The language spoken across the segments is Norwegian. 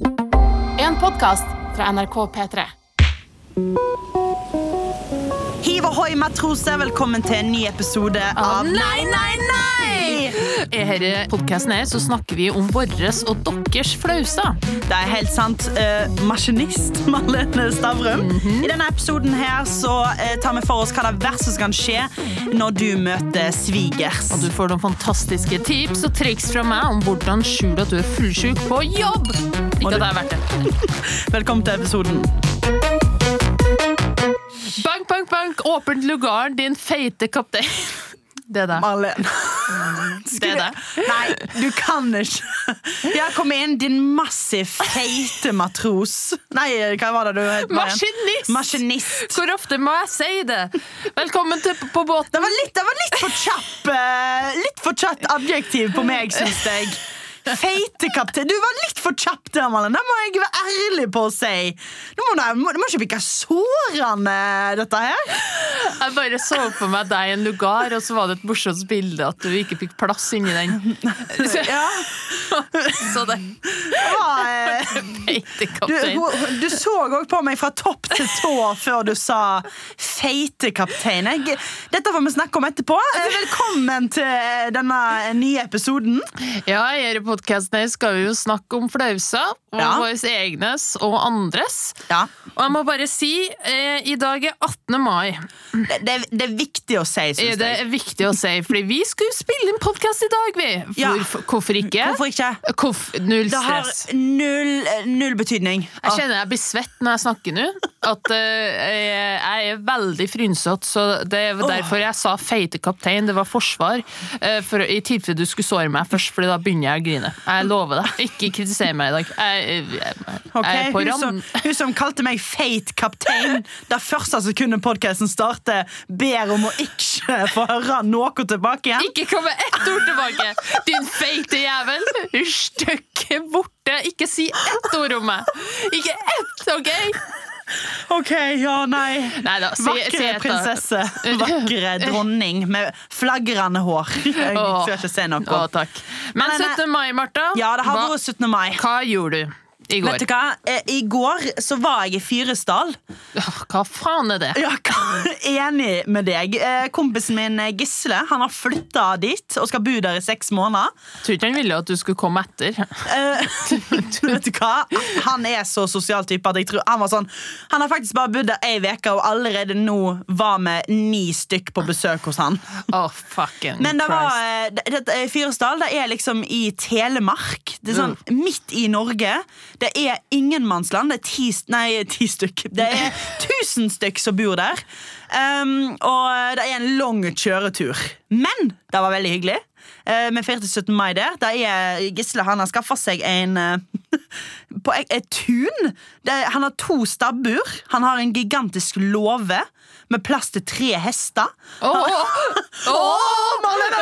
En podkast fra NRK P3. Hiv ohoi, matroser! Velkommen til en ny episode av Nei, nei, nei! I denne podkasten her så snakker vi om våres og deres flauser. Det er helt sant. eh, maskinist Marlene Stavrum. Mhm. I denne episoden her så eh, tar vi for oss hva det verste som kan skje når du møter svigers. Og du får noen fantastiske tips og triks fra meg om hvordan skjule at du er fullsjuk på jobb. Ikke at det er verdt det. Velkommen til episoden. Bank, bank, bank, åpent lugaren, din feite kaptein. Det er det. Marlene. Det er det. Nei, du kan ikke. Ja, kom inn, din massiv feite matros. Nei, hva var det du het? Maskinist! Maskinist. Hvor ofte må jeg si det? Velkommen til På båten. Det var litt, det var litt for kjapp eh, Litt for kjapt adjektiv på meg, syns jeg. Feitekaptein. Du var litt for kjapp der, Malin. Det må jeg være ærlig på å si. Nå må du, må, det må ikke virke sårende, dette her. Jeg bare så for meg deg i en lugar, og så var det et morsomt bilde at du ikke fikk plass inni den. Ja, så det var, eh, feite du, kaptein. du så òg på meg fra topp til tå før du sa feitekaptein. Jeg- Dette får vi snakke om etterpå. Velkommen til denne nye episoden. Ja, i denne podkasten her skal vi jo snakke om flauser. Og Ja. våre egnes og andres. Ja, Og jeg må bare si, eh, i dag er 18. mai. det, det, det er viktig å si, syns Det er viktig å si, fordi vi skulle spille inn podkast i dag, vi. Ja. Hvorfor, ikke? Hvorfor ikke? Hvorf- null Det har stress. null, null betydning. Jeg kjenner jeg blir svett når jeg snakker nå. At eh, jeg er veldig frynsete, så det er derfor jeg sa feite kaptein. Det var forsvar. eh, for, I tilfelle du skulle såre meg først, Fordi da begynner jeg å grine. Jeg lover deg. Ikke kritiser meg i dag. Jeg, jeg, jeg, Ok, jeg er på hun, som, hun som kalte meg feit kaptein da første sekundet podkasten starter, ber om å ikke få høre noe tilbake igjen. Ikke komme ett ord tilbake! Din feite jævel! Stykke borte! Ikke si ett ord om meg! Ikke ett, OK? Ok, ja, nei. Neida, si Vakre et prinsesse. Vakre dronning med flagrende hår. Jeg skal ikke se noe. Å. Men Men, eh, 17. mai, Martha. Ja, det har vært 17. mai. hva gjorde du i går? Vet du hva? Eh, I går så var jeg i Fyresdal. Hva faen er det? Ja, Enig med deg. Eh, Kompisen min eh, Gisle Han har flytta dit og skal bo der i seks måneder. Jeg tror ikke han ville at du skulle komme etter. Vet du hva? Han er så sosial type at jeg tror han var sånn Han har faktisk bare bodd der ei uke, og allerede nå var vi ni stykk på besøk hos han. Oh, fucking Men det var det, det, Fyresdal det er liksom i Telemark. Det er sånn midt i Norge. Det er ingenmannsland. Det er ti, nei, ti stykk. Det er tusen stykk som bor der. Um, og det er en lang kjøretur. Men det var veldig hyggelig. Eh, Vi feirte 17. mai der. Det er Gisle han har skaffa seg en eh, På et, et tun. Det, han har to stabbur. Han har en gigantisk låve med plass til tre hester. Oh, oh, oh. oh, Marlene,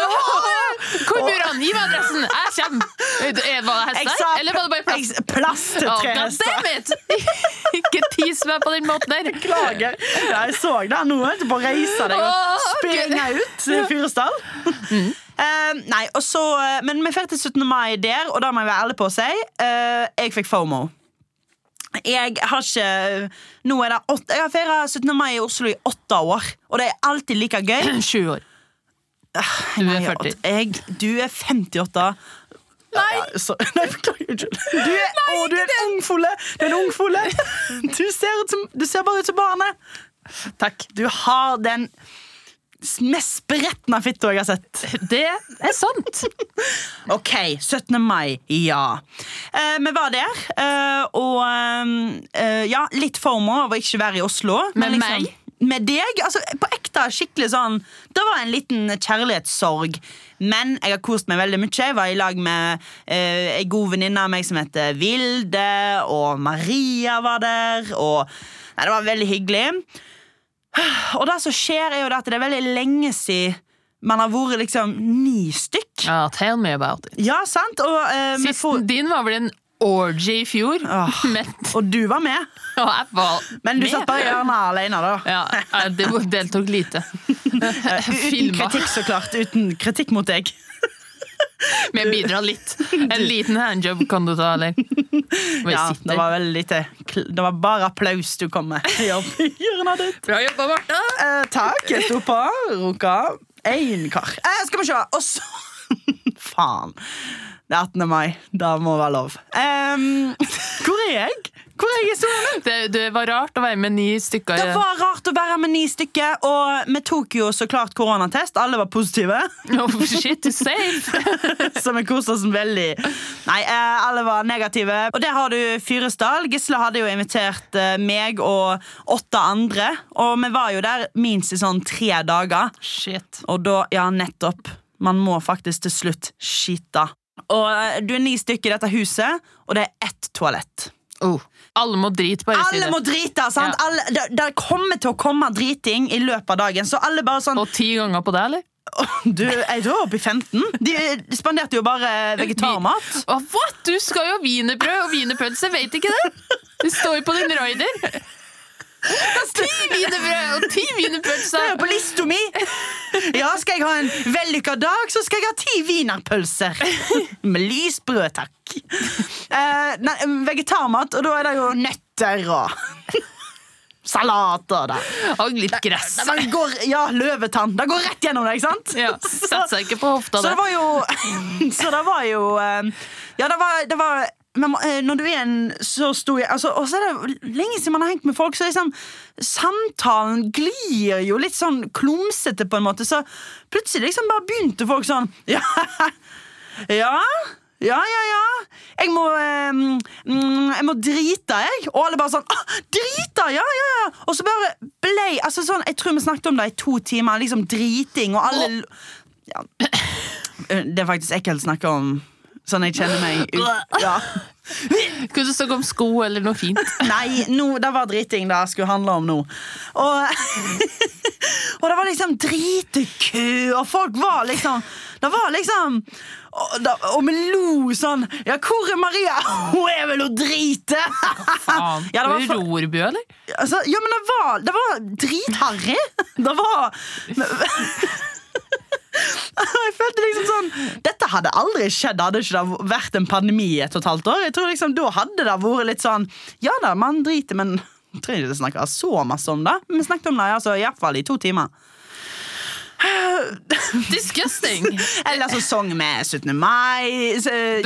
Hvor bor han? Gi meg adressen! Jeg kommer! Er det hester? sa Eller var det bare plass? plass til tre hester. Ikke tis meg på den måten der. Beklager. Ja, jeg så det nå. Etterpå reise deg og springe ut til Fyresdal. Uh, nei, og så, eh, men vi feirte 17. mai der, og da må jeg være ærlig på å si Uh, jeg fikk FOMO. Jeg har ikke Nå er det åtte, Jeg har feira 17. mai i Oslo i åtte år, og det er alltid like gøy. Sju år. Du er 40. Jeg, du er 58. Nei! Ja, nei, beklager. Unnskyld. Du er, å, du er en ungfole! Du er en ungfole. Du ser, ut som, du ser bare ut som barnet. Takk. Du har den mest spretne fitta jeg har sett. Det er sant. Ok, 17. mai, ja. Eh, vi var der, eh, og eh, ja, litt former over ikke være i Oslo. Med men meg? Med deg? Altså, på ekte, skikkelig sånn Det var en liten kjærlighetssorg. Men jeg har kost meg veldig mye. Jeg var i lag med eh, ei god venninne av meg som heter Vilde, og Maria var der. Og Nei, det var veldig hyggelig. Og det som skjer, er jo at det er veldig lenge siden man har vært liksom ni stykk. Ja, tell me about it. Ja, sant? Og, eh, Sisten får- din var vel en orgy i fjor. Åh. Og du var med. var Men du med. satt bare i hjørnet alene, da. Ja, det deltok lite. Uten kritikk, så klart. Uten kritikk mot deg. Vi bidrar litt. En liten handjob kan du ta, eller? Ja, det var veldig lite Det var bare applaus du kom med. Hjørnet ditt. Bra jobba, Martha! Eh, takk. Jeg sto på, runka. Én kar. Eh, skal vi se. Og så Faen. Det er 18. mai. Da må det være lov. Um, hvor er jeg? Hvor er jeg? Det, det var rart å være med ni stykker. Det var rart å være med ni stykker, og vi tok jo så klart koronatest. Alle var positive. Oh, shit, du safe! Så vi koste oss veldig. Nei, eh, alle var negative. Og der har du Fyresdal. Gisle hadde jo invitert eh, meg og åtte andre. Og vi var jo der minst i sånn tre dager. Shit. Og da, ja, nettopp. Man må faktisk til slutt skite. Og eh, du er ni stykker i dette huset, og det er ett toalett. Oh. Alle må drite, bare si Alle det. må drite! sant? Ja. Alle, det, det kommer til å komme driting i løpet av dagen. Så alle bare sånn Og ti ganger på det, eller? Du, jeg tror oppe i 15. De, de spanderte jo bare vegetarmat. Oh, what? Du skal jo ha wienerbrød og wienerpølse, vet ikke det? Det står jo på din rider. Ti wienerbrød og ti er wienerpølser! på lista mi! Ja, skal jeg ha en vellykka dag, så skal jeg ha ti wienerpølser. Med lysbrød, takk. Uh, nei, vegetarmat, og da er det jo nøtter og Salater, da. Og litt gress. Da, bare går, ja, løvetann. Det går rett gjennom det, ikke sant? Ja, Setter seg ikke på hofta Så det var jo Så det var jo eh, Ja, det var, det var men eh, når du er en så stor altså, Og så er det lenge siden man har hengt med folk, så liksom Samtalen glir jo litt sånn klumsete, på en måte. Så plutselig liksom bare begynte folk sånn Ja, ja, ja, ja. ja. Jeg må eh, Jeg må drite, jeg. Og alle bare sånn ah, Drita! Ja, ja, ja. Og så bare blei altså sånn, Jeg tror vi snakket om det i to timer. Liksom driting, og alle ja. Det er faktisk ekkelt å snakke om. Sånn jeg kjenner meg ut. Ja. Kunne du snakke om sko eller noe fint? Nei, no, det var driting det skulle handle om nå. Og, og det var liksom dritekø, og folk var liksom Det var liksom og, da, og vi lo sånn Ja, hvor er Maria? Hun er vel og driter! Faen. Ja, det var for- Rorbu, eller? Altså, ja, men det var, det var dritharry. Det var Jeg følte liksom sånn Dette hadde aldri skjedd hadde ikke det vært en pandemi i et og et halvt år. Jeg tror liksom Da hadde det vært litt sånn Ja da, man driter, men jeg trenger ikke snakke så masse om det. Men vi snakket om det altså, i hvert fall i to timer. Disgusting! Eller så sang med 17. mai.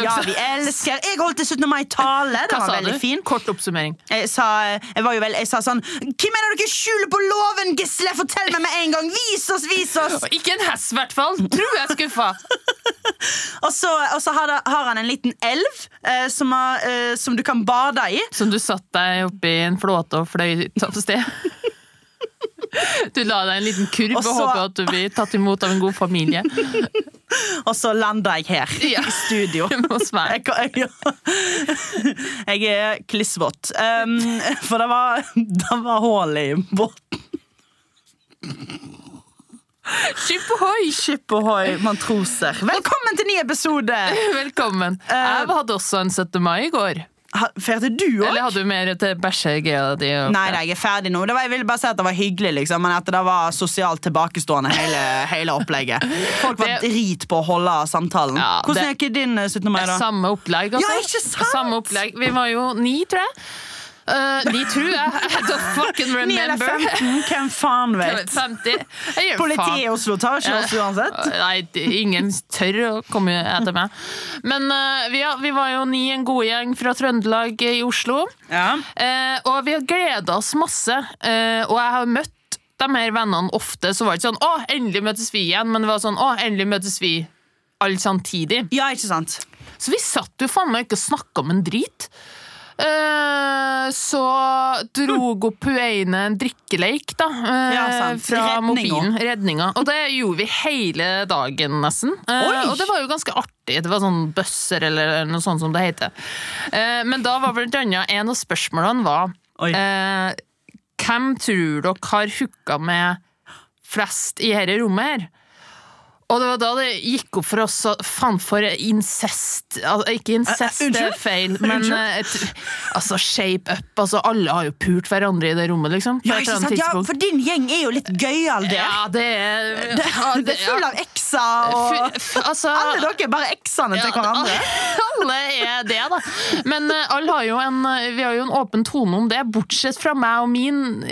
Ja, vi elsker. Jeg holdt til 17. mai-tale. Det var veldig du? fin. Kort oppsummering. Jeg sa, jeg var jo vel, jeg sa sånn Hvem er det dere skjuler på låven, Gisle? Fortell meg med en gang! Vis oss, vis oss! Ikke en hest, i hvert fall. Tror jeg er skuffa. Og så, og så har, det- har han en liten elv eh, som, har, eh, som du kan bade i. Som du satt deg oppi en flåte og fløy et sted. Du la deg en liten kurv Og og, håper at du blir tatt imot av en god familie. Og så landa jeg her Ja. i studio. Hos meg. Jeg, jeg, jeg er klissvåt. Um, for det var, det var hull i båten. Skip ohoi! Skip ohoi, matroser. Velkommen til ny episode! Velkommen. Eh, Jeg hadde også en 17. mai i går. Feirte du òg? Eller hadde du mer til bæsjegreia di? Nei, nei, jeg er ferdig nå. Det var, jeg ville bare si at det var hyggelig, liksom, men at det var sosialt tilbakestående, hele, hele opplegget. Folk var Det- drit på å holde samtalen. Ja, Hvordan det- ikke din eh, 17. mai, da? Samme opplegg, altså. Ja, ikke sant? Samme opplegg. Vi var jo ni, tror jeg. Eh, de tror jeg. I don't fucking 9 eller remember. 15? Hvem faen vet? 50. Politiet i Oslo tar ikke oss uansett. Nei, ingen tør å komme etter meg. Men uh, vi, vi var jo ni en god gjeng fra Trøndelag i Oslo. Ja. Uh, og vi har gleda oss masse. Og jeg har møtt de her vennene ofte. Så var det ikke sånn 'Å, endelig møtes vi igjen', men det var sånn 'Å, endelig møtes vi alle samtidig'. ja, ikke sant? Så vi satt jo faen meg ikke og snakka om en drit. Eh, så dro Gopueine en drikkeleik, da. eh, Ja. Fra Redninga. mobilen. Redninga. Og det gjorde vi hele dagen, nesten. Eh, Oi! og det var jo ganske artig. Det var sånn bøsser, eller noe sånt som det heter. Men da var blant annet en av spørsmålene var Oi. Hvem tror dere har hooka med flest i dette rommet her? Og det var da det gikk opp for oss faen for incest altså, Ikke incest, Eh, eh, det er feil, men eh, et, altså shape up. Altså, alle har jo pult hverandre i det rommet, liksom. Ja, ja, for din gjeng er jo litt gøyal, der. Ja, det er Det, det er full av ekser og altså, Alle dere er bare eksene til hverandre. Alle er det, da. Men eh, alle har jo en, vi har jo en åpen tone om det, bortsett fra meg og min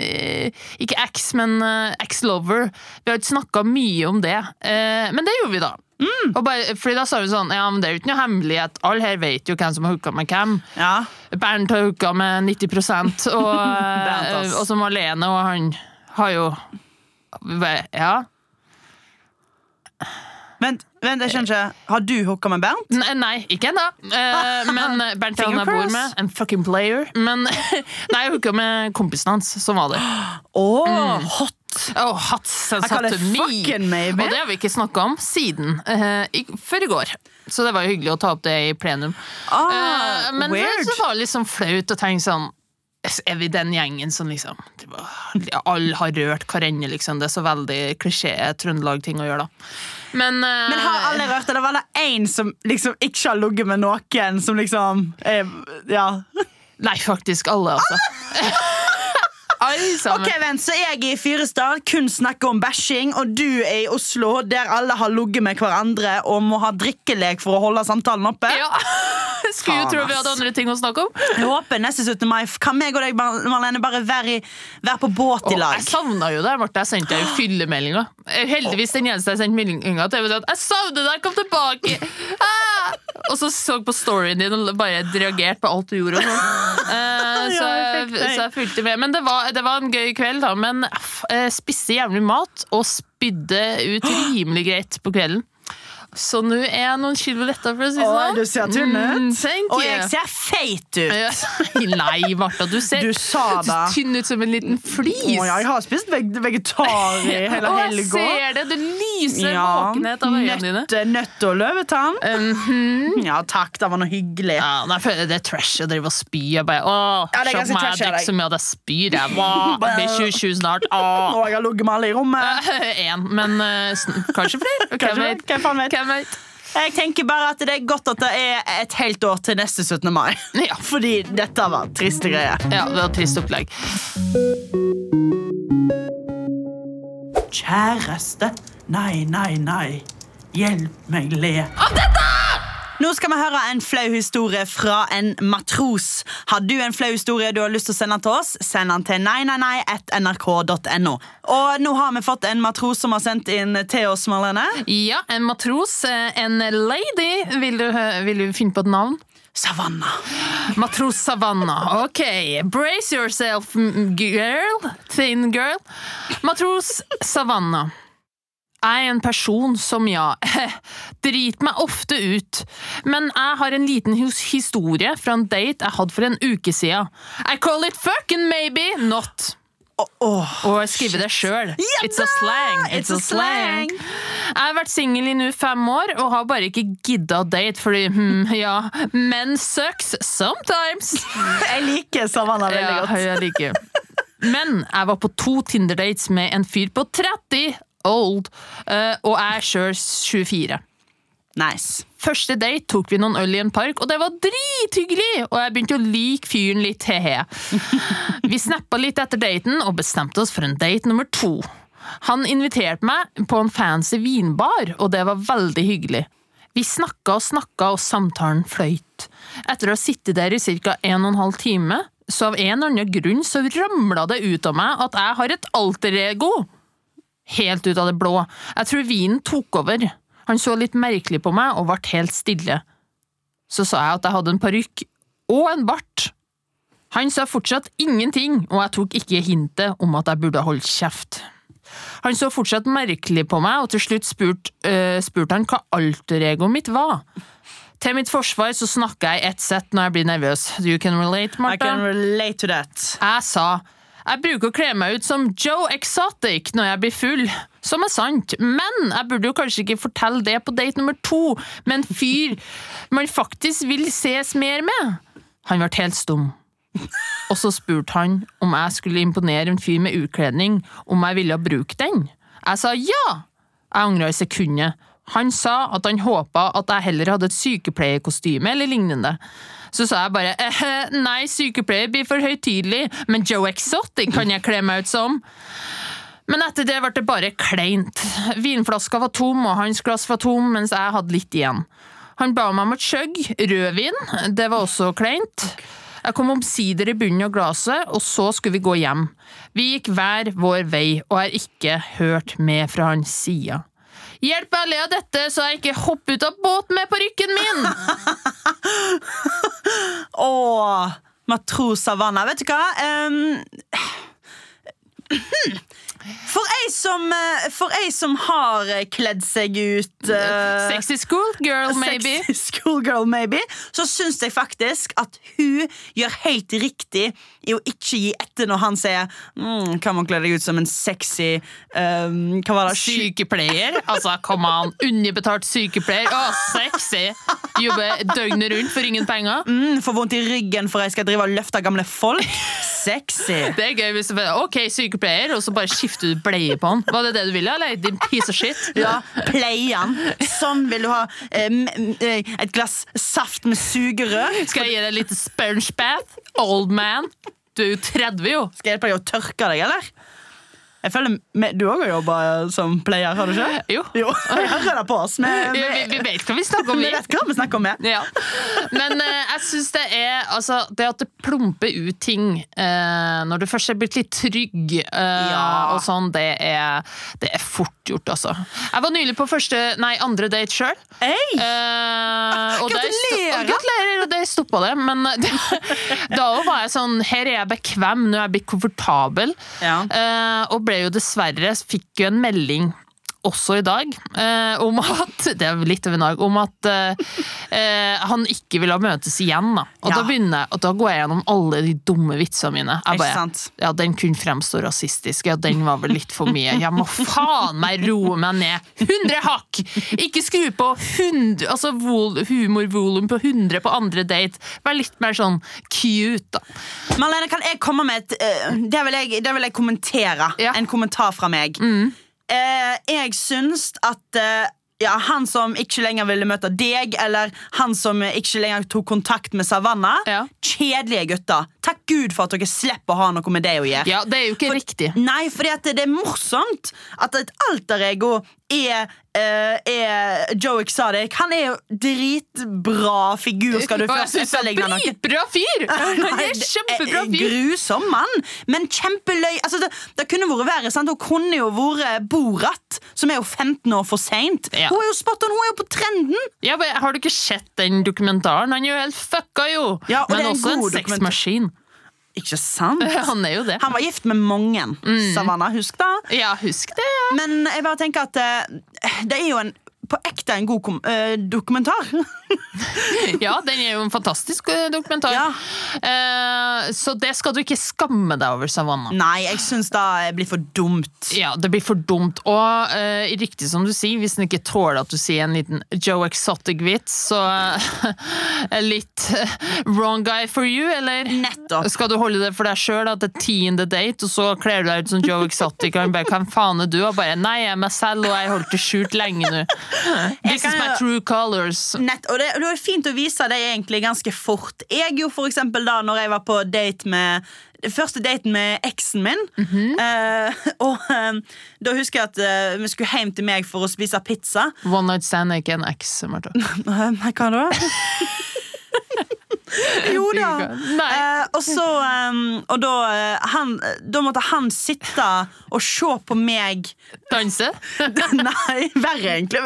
Ikke eks, men ex-lover. Vi har ikke snakka mye om det, eh, men det gjorde vi da. Mm. Bare, fordi da sa vi sånn Ja, men det er jo ikke noe hemmelighet. Alle her vet jo hvem som har hooka med hvem. Ja. Bernt har hooka med 90 og, Bernt, eh, og så alene, og han har jo Ja. Vent, vent, jeg skjønner ikke. Har du hooka med Bernt? Nei, nei ikke ennå. Eh, men Bernt er han jeg bor med. En fucking player. Men nei, jeg hooka med kompisen hans. Sånn var det. Oh, Mm. hot! Oh, hats det me. fucking maybe. Og det har vi ikke snakka om siden. Uh, i, før i går. Så det var jo hyggelig å ta opp det i plenum. Ah, uh, men weird. det var litt sånn flaut å tenke sånn er vi den gjengen som liksom Alle har rørt hverandre, liksom. Det er så veldig klisjé Trøndelag-ting å gjøre, da. Men, uh, Men har alle rørt det? Det var det én som liksom ikke har ligget med noen, som liksom er, Ja. Nei, faktisk alle, altså. alle. Ok, vent, Så jeg er i Fyresdal, kun snakker om bæsjing, og du er i Oslo, der alle har ligget med hverandre og må ha drikkelek for å holde samtalen oppe. Ja. Skulle jo tro vi hadde andre ting å snakke om. Jeg håper neste 17. mai kan meg og deg Marlene, bare være, i, være på båt i lag. jeg savna jo det. Marte, jeg sendte deg fyllemeldinga. Eh, Heldigvis den eneste jeg sendte meldinga til. var at Jeg savner deg, kom tilbake! Ah! Og så så på storyen din og bare reagerte på alt du gjorde. Og sånn. Eh, så, jeg så jeg fulgte med. Men det var, det var en gøy kveld, da. Men jeg spiste jævlig mat og spydde ut rimelig greit på kvelden. Så nå er jeg noen kilo lettere, for å si det sånn. du ser tynn ut. Mm, Og jeg ser feit ut. Nei, Martha, du ser Du sa det. tynn ut som en liten flis. Å, ja, jeg har spist veg vegetar i hele Å, jeg ser det! Det lyser våkenhet av øynene dine. Nøtte, nøtte og løvetann. Mhm. Ja takk, det var noe hyggelig. Ja, nei, det er trash å drive og spy. Jeg bare, åh, Ja, se på meg, jeg drikker så mye at jeg spyr. Jeg, blir 27 snart. Åh. Og jeg har ligget med alle i rommet. Én, men uh, kanskje flere. Hvem Kanskje, vet? hvem vet? Hvem ut. Jeg tenker bare at det er godt at det er et helt år til neste 17. mai. Ja. Fordi dette var triste greier. Ja, det var trist opplegg. Kjæreste, nei, nei, nei. Hjelp meg le. Nå skal vi høre en flau historie fra en matros. Har du en flau historie du har lyst til å sende til oss, send den til nei, nei, nei, at nrk.no. Og nå har vi fått en matros som har sendt inn til oss, Marlene. Ja, en matros, eh, en lady. Vil du, vil du finne på et navn? Savanna. Matros Savanna. Ok, brace yourself, girl. Thin girl. Matros Savanna. Er en person som, ja, driter meg ofte ut, men jeg har en liten historie fra en date jeg hadde for en uke siden. I call it fucking maybe not. Åh, Og jeg skriver det sjøl. It's a slang. It's, a slang. Jeg har vært singel i nå fem år og har bare ikke gidda å date, fordi hmm, ja, men sucks sometimes. Jeg liker Savanna veldig godt. Ja, jeg liker. Men jeg var på to Tinder-dates med en fyr på 30, old, eh, og er sjøl 24. Nice. Første date tok vi noen øl i en park, og det var drithyggelig! Og jeg begynte å like fyren litt, he-he. Vi snappa litt etter daten og bestemte oss for en date nummer to. Han inviterte meg på en fancy vinbar, og det var veldig hyggelig. Vi snakka og snakka, og samtalen fløyt. Etter å ha sittet der i ca. en og en halv time, så av en eller annen grunn så ramla det ut av meg at jeg har et alterego. Helt ut av det blå. Jeg tror vinen tok over. Han så litt merkelig på meg og ble helt stille. Så sa jeg at jeg hadde en parykk og en bart. Han sa fortsatt ingenting, og jeg tok ikke hintet om at jeg burde holde kjeft. Han så fortsatt merkelig på meg, og til slutt spurte øh, spurt han hva alteregoet mitt var. Til mitt forsvar så snakker jeg i ett sett når jeg blir nervøs. You can relate, Martha. I can relate to that. Jeg sa jeg bruker å kle meg ut som Joe Exotic når jeg blir full, som er sant, men jeg burde jo kanskje ikke fortelle det på date nummer to med en fyr man faktisk vil ses mer med. Han ble helt stum. Og så spurte han om jeg skulle imponere en fyr med utkledning, om jeg ville bruke den. Jeg sa ja! Jeg angra i sekundet, Han sa at han håpa at jeg heller hadde et sykepleierkostyme eller lignende. Så sa jeg bare eh, nei, sykepleier blir for høytidelig, men Joe Exotic kan jeg kle meg ut som. Men etter det ble det bare kleint. Vinflaska var tom, og hans glass var tom, mens jeg hadde litt igjen. Han ba meg om et skjøgg, rødvin, det var også kleint. Jeg kom omsider i bunnen av glasset, og så skulle vi gå hjem. Vi gikk hver vår vei, og har ikke hørt mer fra hans side. Hjelp meg å le av dette, så jeg ikke hopper ut av båten med parykken min! Åh, matros Savanna. Vet du hva? Um, for ei som, eh, for ei som har eh, kledd seg ut uh, Sexy schoolgirl, maybe. Sexy schoolgirl, maybe. Så syns jeg faktisk at hun gjør helt riktig i å ikke gi etter når han sier mm, Kan man kle deg ut som en sexy um, Hva var det? Sykepleier? Altså, kom an. Underbetalt sykepleier. Å, sexy! Jobber døgnet rundt for ingen penger. Mm, Får vondt i ryggen for jeg skal drive og løfte gamle folk. Sexy. Det er gøy hvis du Ok, sykepleier, og så bare skifter du bleie på han. Var det det du ville, eller? Din piece of shit. Ja, Pleien. Sånn vil du ha um, et glass saft med sugerør. Skal jeg gi deg litt sponge bath? Old man. Du er jo 30, jo. Skal jeg hjelpe deg å tørke deg, eller? Jeg føler med, Du òg har jobba som player, har du ikke? Jo. Jo, jeg hører det på oss. Vi, med, vi, vi vet hva vi snakker om, vi vet hva vi snakker om. Ja. Men uh, jeg syns det er altså, Det at det plumper ut ting uh, når du først er blitt litt trygg, uh, Ja. og sånn, det er, det er fort gjort, altså. Jeg var nylig på første, nei, andre date sjøl. Hey. Eh, og der Gratulerer! og Gratulerer! Og stoppa det. Men da var jeg sånn Her er jeg bekvem, nå er jeg blitt komfortabel. Ja. Uh, og ble jo dessverre Fikk jo en melding også i dag, eh, om at Det er litt av en dag. Om at eh, eh, han ikke ville møtes igjen. Da. Og, Ja. da begynner og da går jeg gjennom alle de dumme vitsene mine. Jeg bare, ja, Den kunne fremstå rasistisk. Ja, den var vel litt for mye. Jeg må faen meg roe meg ned 100 hakk! Ikke skru på 100, altså humorvolum på 100 på andre date. Vær litt mer sånn cute, da. Marlene, kan jeg komme med et uh, det, vil jeg, det vil jeg kommentere. Ja. En kommentar fra meg. Eh, jeg syns at eh, ja, han som ikke lenger ville møte deg, eller han som ikke lenger tok kontakt med Savanna, Ja. kjedelige gutter. Takk Gud for at dere slipper å ha noe med det å gjøre. Ja, det er jo ikke riktig. Nei, at det er morsomt at et alterego er, uh, er Joe Exotic. Han er jo dritbra figur, skal du først er etterligne noe. Dritbra fyr! Han er kjempebra fyr. Grusom mann, men kjempeløy. Altså, det, det kunne vært verre. Sant? Hun kunne jo vært Borat, som er jo 15 år for seint. Ja. Hun er jo spot on, hun er jo på trenden! Ja, men Har du ikke sett den dokumentaren? Han er jo helt fucka, jo! Ja, men også en sexmaskin. Ikke sant? Han er jo det. Han var gift med mange. Savannah, husk det. Ja, husk det. Men jeg bare tenker at eh, det er jo en på ekte en god kom uh, dokumentar. Ja, den er jo en fantastisk eh, dokumentar. Ja. Eh, så det skal du ikke skamme deg over, Savannah. Nei, jeg syns det blir for dumt. Ja, det blir for dumt. Og eh, riktig som du sier, hvis den ikke tåler at du sier en liten Joe Exotic-vits, så eh, litt eh, wrong guy for you, eller? Nettopp. Skal du holde det for deg sjøl til tiende date, og så kler du deg ut som Joe Exotic, og han bare 'Hvem faen er du?' Og bare 'Nei, jeg er meg selv, og jeg holdt det skjult lenge nå'. This is my true colors. Nett, og det, det var fint å vise det egentlig ganske fort. Jeg gjorde for eksempel da når jeg var på date med Første daten med eksen min. eh, og eh, da husker jeg at uh, vi skulle hjem til meg for å spise pizza. One night stand er ikke en eks, Martha. Hva da? jo da. Eh, og så um, Og da, eh, han, da måtte han sitte og se på meg Danse? Nei, verre egentlig.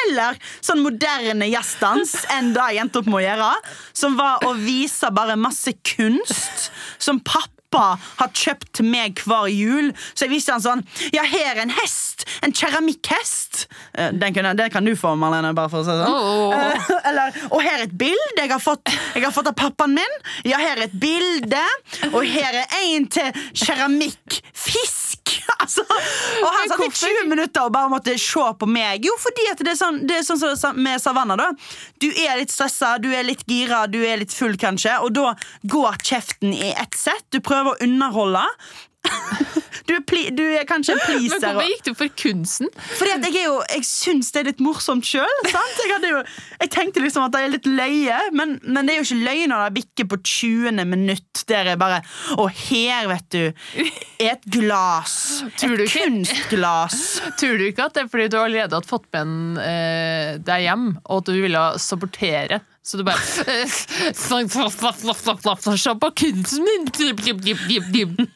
Heller sånn moderne jazzdans enn det jeg endte opp med å gjøre. Som var å vise bare masse kunst som pappa har kjøpt meg hver jul. Så jeg viste han sånn Ja, her er en hest! En keramikkhest. Eh, Den, den kan du få, Marlene. bare for å si sånn. oh, Eller, og her er et bilde jeg har fått Jeg har fått av pappaen min. Ja, her er et bilde. Og her er en til keramikkfisk. Altså, og han satt i 20 minutter og bare måtte se på meg. Jo, fordi at det er sånn, det er sånn som med Savanna. da Du er litt stressa, du er litt gira, du er litt full, kanskje. Og da går kjeften i ett sett. Du prøver å underholde. Du er, pli, du er kanskje en Men pleaser. hvorfor gikk du for kunsten? Fordi at jeg er jo Jeg syns det er litt morsomt sjøl. Jeg, jeg tenkte liksom at det er litt løye, men, men det er jo ikke løye når det bikker på 20. minutt. Der er bare Og her, vet du, er et glass. Tror du Et kunstglass. Tror du ikke at det er fordi du allerede har fått med en, eh, deg hjem, og at du ville sabotere? Så du bare eh, Se på kunsten min!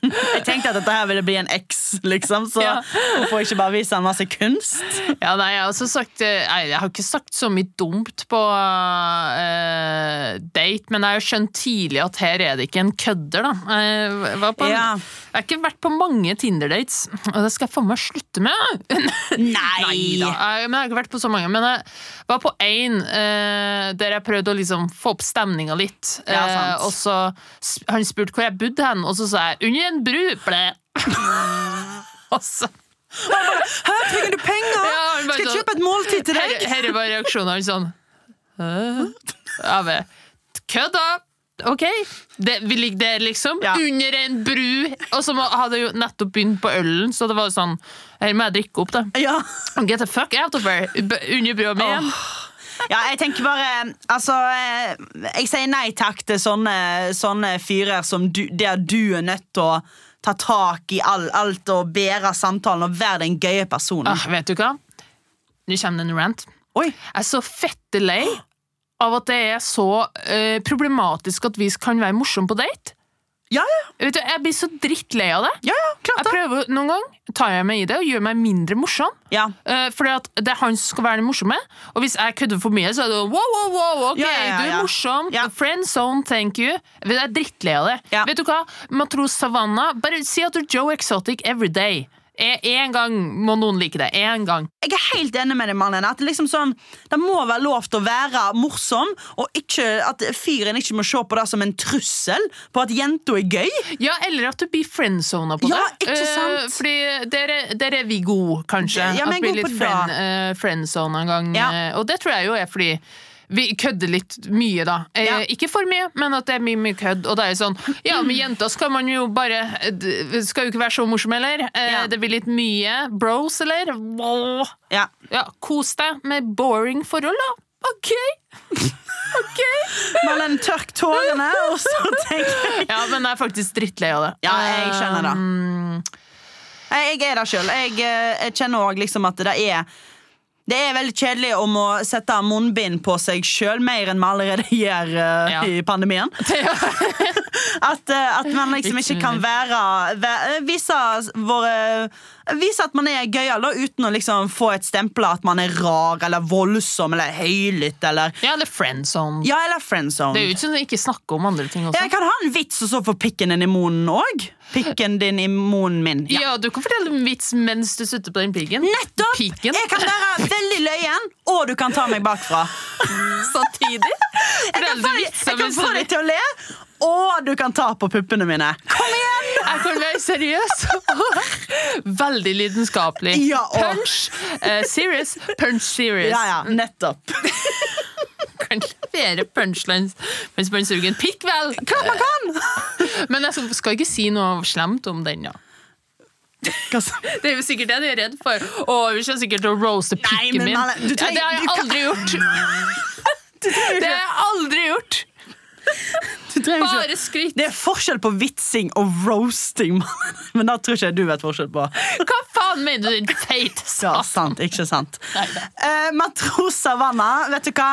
Jeg tenkte at dette her ville bli en X, liksom, så Ja. hvorfor ikke bare vise han masse kunst? Ja, nei, jeg har, også sagt, eh, nei, jeg har ikke sagt så mye dumt på uh, date, men jeg har skjønt tidlig at her er det ikke en kødder, da. Jeg, var på en, Ja. jeg har ikke vært på mange Tinder-dates, og det skal jeg faen meg slutte med! Nei! Neida, jeg, men jeg har ikke vært på så mange. Men jeg var på én uh, der jeg prøvde å liksom få opp stemninga litt. Ja. Eh, og så Han spurte hvor jeg bodde hen, og så sa jeg 'under en bru'. Ble. og så Hæ, trenger du penger? Ja, bare Skal jeg sånn- kjøpe et måltid til deg? her var reaksjonen hans sånn «Hæ?» Kødda! Ok, det, vi ligger der, liksom. Ja. Under en bru. Og så hadde jeg jo nettopp begynt på ølen, så det var jo sånn Her må jeg drikke opp, da. Ja. Get the fuck out of here! B- Under brua mi igjen. ja, jeg tenker bare Altså, eh, jeg sier nei takk til sånne, sånne fyrer som du, der du er nødt til å ta tak i all, alt og bære samtalen og være den gøye personen. Ah, vet du hva? Nå kommer det en rant. Oi, Jeg er så fette lei av at det er så uh, problematisk at vi kan være morsomme på date. Ja, ja, Vet du, Jeg blir så drittlei av det. ja, ja, klart Jeg prøver Noen gang tar jeg meg i det og gjør meg mindre morsom. Ja. Uh, fordi at det er han som skal være den morsomme. Og hvis jeg kødder for mye, så er det wow, wow, wow, ok, Ja, ja, du er morsom. Friend zone, thank you. Jeg er drittlei av det. Vet du hva? Matros Savannah, bare si at du er Joe Exotic every day. En gang må noen like det. En gang. Jeg er helt enig med deg, Marlene. At det, liksom sånn, det må være lov til å være morsom, og ikke, at fyren ikke må se på det som en trussel på at jenta er gøy. Ja, eller at du blir friendzona på Ja, det. ikke sant? Uh, fordi der er, der er vi gode, kanskje. Ja, at vi blir litt friend, uh, friendzona en gang. Ja. Uh, og det tror jeg jo er fordi vi kødder litt mye, da. Eh, Ja. Ikke for mye, men at det er mye mye kødd. Og det er sånn Ja, med jenter skal man jo bare eh, Skal jo ikke være så morsom, eller? Eh, Ja. Det blir litt mye bros, eller? Ja. Ja, kos deg med boring forhold, da. OK! OK! Marlene, tørk tårene, og så tenker jeg Ja, men jeg er faktisk drittlei av det. Ja, jeg skjønner det. Um, Jeg jeg er der sjøl. Jeg, eh, jeg kjenner òg liksom at det er det er veldig kjedelig om å sette munnbind på seg sjøl, mer enn vi allerede gjør uh, Ja. i pandemien. At, uh, at man liksom Ikke kan være, væ- vise, våre, vise at man er gøyal uten å liksom få et stempel av at man er rar eller voldsom eller høylytt eller Ja, eller friendzone. Ja, eller friendzone. Det er jo ikke sånn at ikke snakker om andre ting også. Jeg kan ha en vits og så få pikken din i munnen òg. Pikken din i munnen min. Ja. Ja. du kan fortelle en vits mens du sitter på den piggen. Nettopp! Piken. Jeg kan være veldig løyen, og du kan ta meg bakfra. Samtidig. Forteller du jeg kan få deg til å le, og du kan ta på puppene mine. Kom igjen! Jeg kan være seriøs. Veldig lidenskapelig. Ja, og- Punch uh, serious, punch serious. Ja, ja, nettopp. Kan levere punchlines mens man suger en pikk, vel. Hva man kan! Men jeg skal- skal ikke si noe slemt om den, ja. Det er jo sikkert det de er redd for. Å, vi kommer sikkert til å roaste pikken min. Du ja, det har jeg du aldri gjort. Det har jeg aldri gjort. Du Bare skryt. Det er forskjell på vitsing og roasting, men da tror ikke jeg du vet forskjell på. Hva faen mener du, din feite Ja, sant, ikke sant uh, Matros Savanna, vet du hva?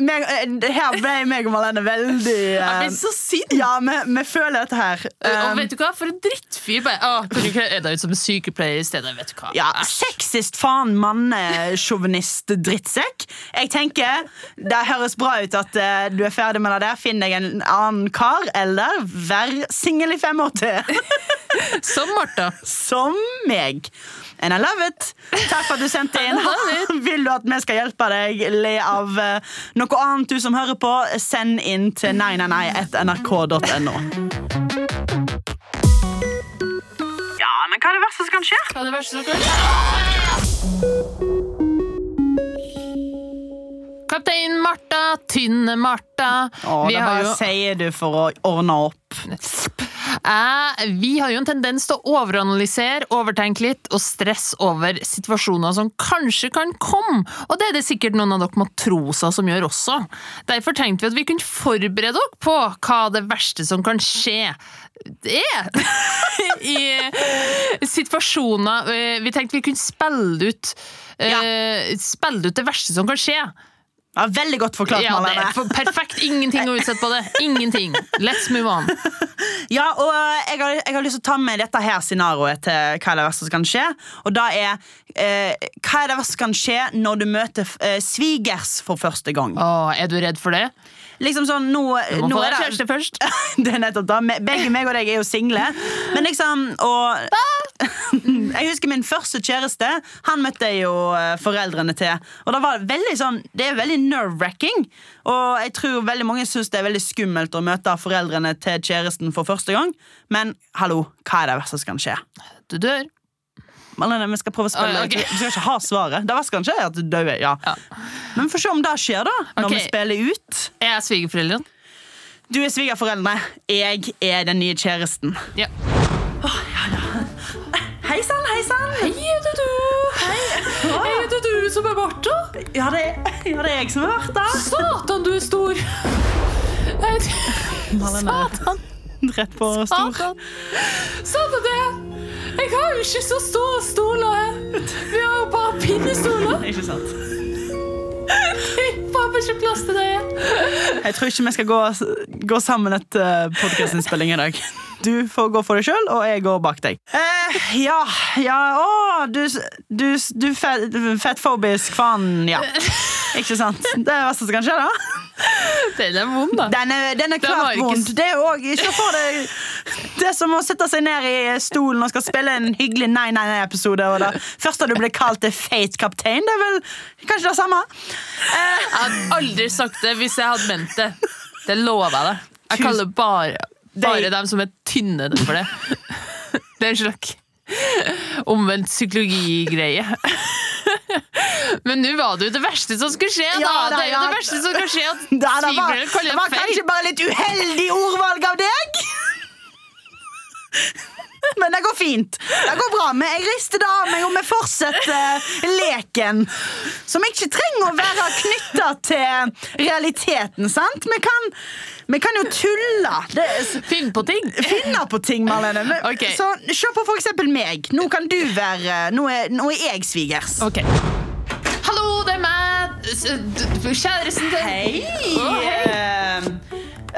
Meg, eh, her ble meg og Marlene veldig Jeg ble blir så sint. Ja, vi, vi føler dette her. og Um, vet du hva, for en drittfyr. Bare, å, kan du er deg ut som en sykepleier i stedet? Vet du hva? ja. Sexist faen mannesjåvinist drittsekk. Jeg tenker Det høres bra ut at uh, du er ferdig med det der. Finn deg en annen kar, eller vær singel i fem år til. Som Martha. Som meg. And I love it. Takk for at du sendte inn. Vil du at vi skal hjelpe deg le av eh, noe annet du som hører på, send inn til nei, nei, nei, nrk.no. Ja, men hva er det verste som kan skje? Hva er det verste som kan skje? Kaptein Martha, tynne Martha. Å, Vi det har bare jo sier du for å ordne opp. Eh, vi har jo en tendens til å overanalysere, overtenke litt og stresse over situasjoner som kanskje kan komme. Og det er det sikkert noen av dere matroser som gjør også. Derfor tenkte vi at vi kunne forberede dere på hva det verste som kan skje er i situasjoner eh, Vi tenkte vi kunne spille ut eh, Spille ut det verste som kan skje. Ja, veldig godt forklart, Ja, det er for- perfekt. Ingenting å utsette på det. Ingenting. Let's move on. Ja, og eh, jeg har, jeg har lyst til å ta med dette her scenarioet til hva er det verste som kan skje. Og da er eh, Hva er det verste som kan skje når du møter eh, svigers for første gang? Åh, er du redd for det? Liksom sånn, nå, nå få deg kjæreste først. Det er nettopp da Begge meg og deg er jo single. Men liksom og, Jeg husker min første kjæreste. Han møtte jeg jo eh, foreldrene til. Og det var veldig sånn Det er veldig nerve-wracking. Og jeg tror veldig mange syns det er veldig skummelt å møte foreldrene til kjæresten for første gang. Men hallo, hva er det verste som kan skje? Du dør. Marlene, vi skal prøve å spille okay. Vi skal ikke ha svaret. Det verste kan skje, er at du dør. Ja. Ja. Men vi får se om det skjer, da. Når okay. vi spiller ut. Jeg er svigerforeldrene. Du er svigerforeldre. Jeg er den nye kjæresten. Ja. Hei sann, hei sann! Hei, det du? Hei. Det du som er Martha? Ja, det er, ja, det er jeg som er borte. Satan, du er stor. Satan. Rett på stor. Satan. Satan, det. Jeg har jo ikke så store stoler her. Vi har jo bare pinnestoler. Ikke sant? Bare ikke plass til det. Jeg tror ikke vi skal gå, gå sammen etter podkastinnspilling i dag. Du får gå for deg sjøl, og jeg går bak deg. Eh, ja, ja Å, du, du, du fettfobisk faen, ja. Ikke sant? Det er det verste som kan skje, da. Den er vond, da. Den er, den er klart vondt. Det er òg ikke for deg det er som å sette seg ned i stolen og skal spille en hyggelig Nei, nei, nei-episode. Og det første du blir kalt til Fate Kaptein, det er vel kanskje det samme? Jeg hadde aldri sagt det hvis jeg hadde ment det. Det lover jeg deg. Jeg kaller bare, bare dem som er tynne for det. Det er en slags omvendt psykologigreie. Men nå var det jo det verste som skulle skje. da Ja, det, Det er jo det verste som kan skje at Det, det var, det var kanskje bare litt uheldig ordvalg av deg. Men det går fint. Det går bra. Men jeg rister det av meg, og vi fortsetter leken. Som ikke trenger å være knytta til realiteten. sant? Vi kan, vi kan jo tulle. Det, Finn på ting. finne på ting, Marlene. Men- okay. Så Se på for eksempel meg. Nå kan du være Nå er, nå er jeg svigers. Okay. Hallo, det er meg. Kjæresten til Hei! Oh, hei. Eh,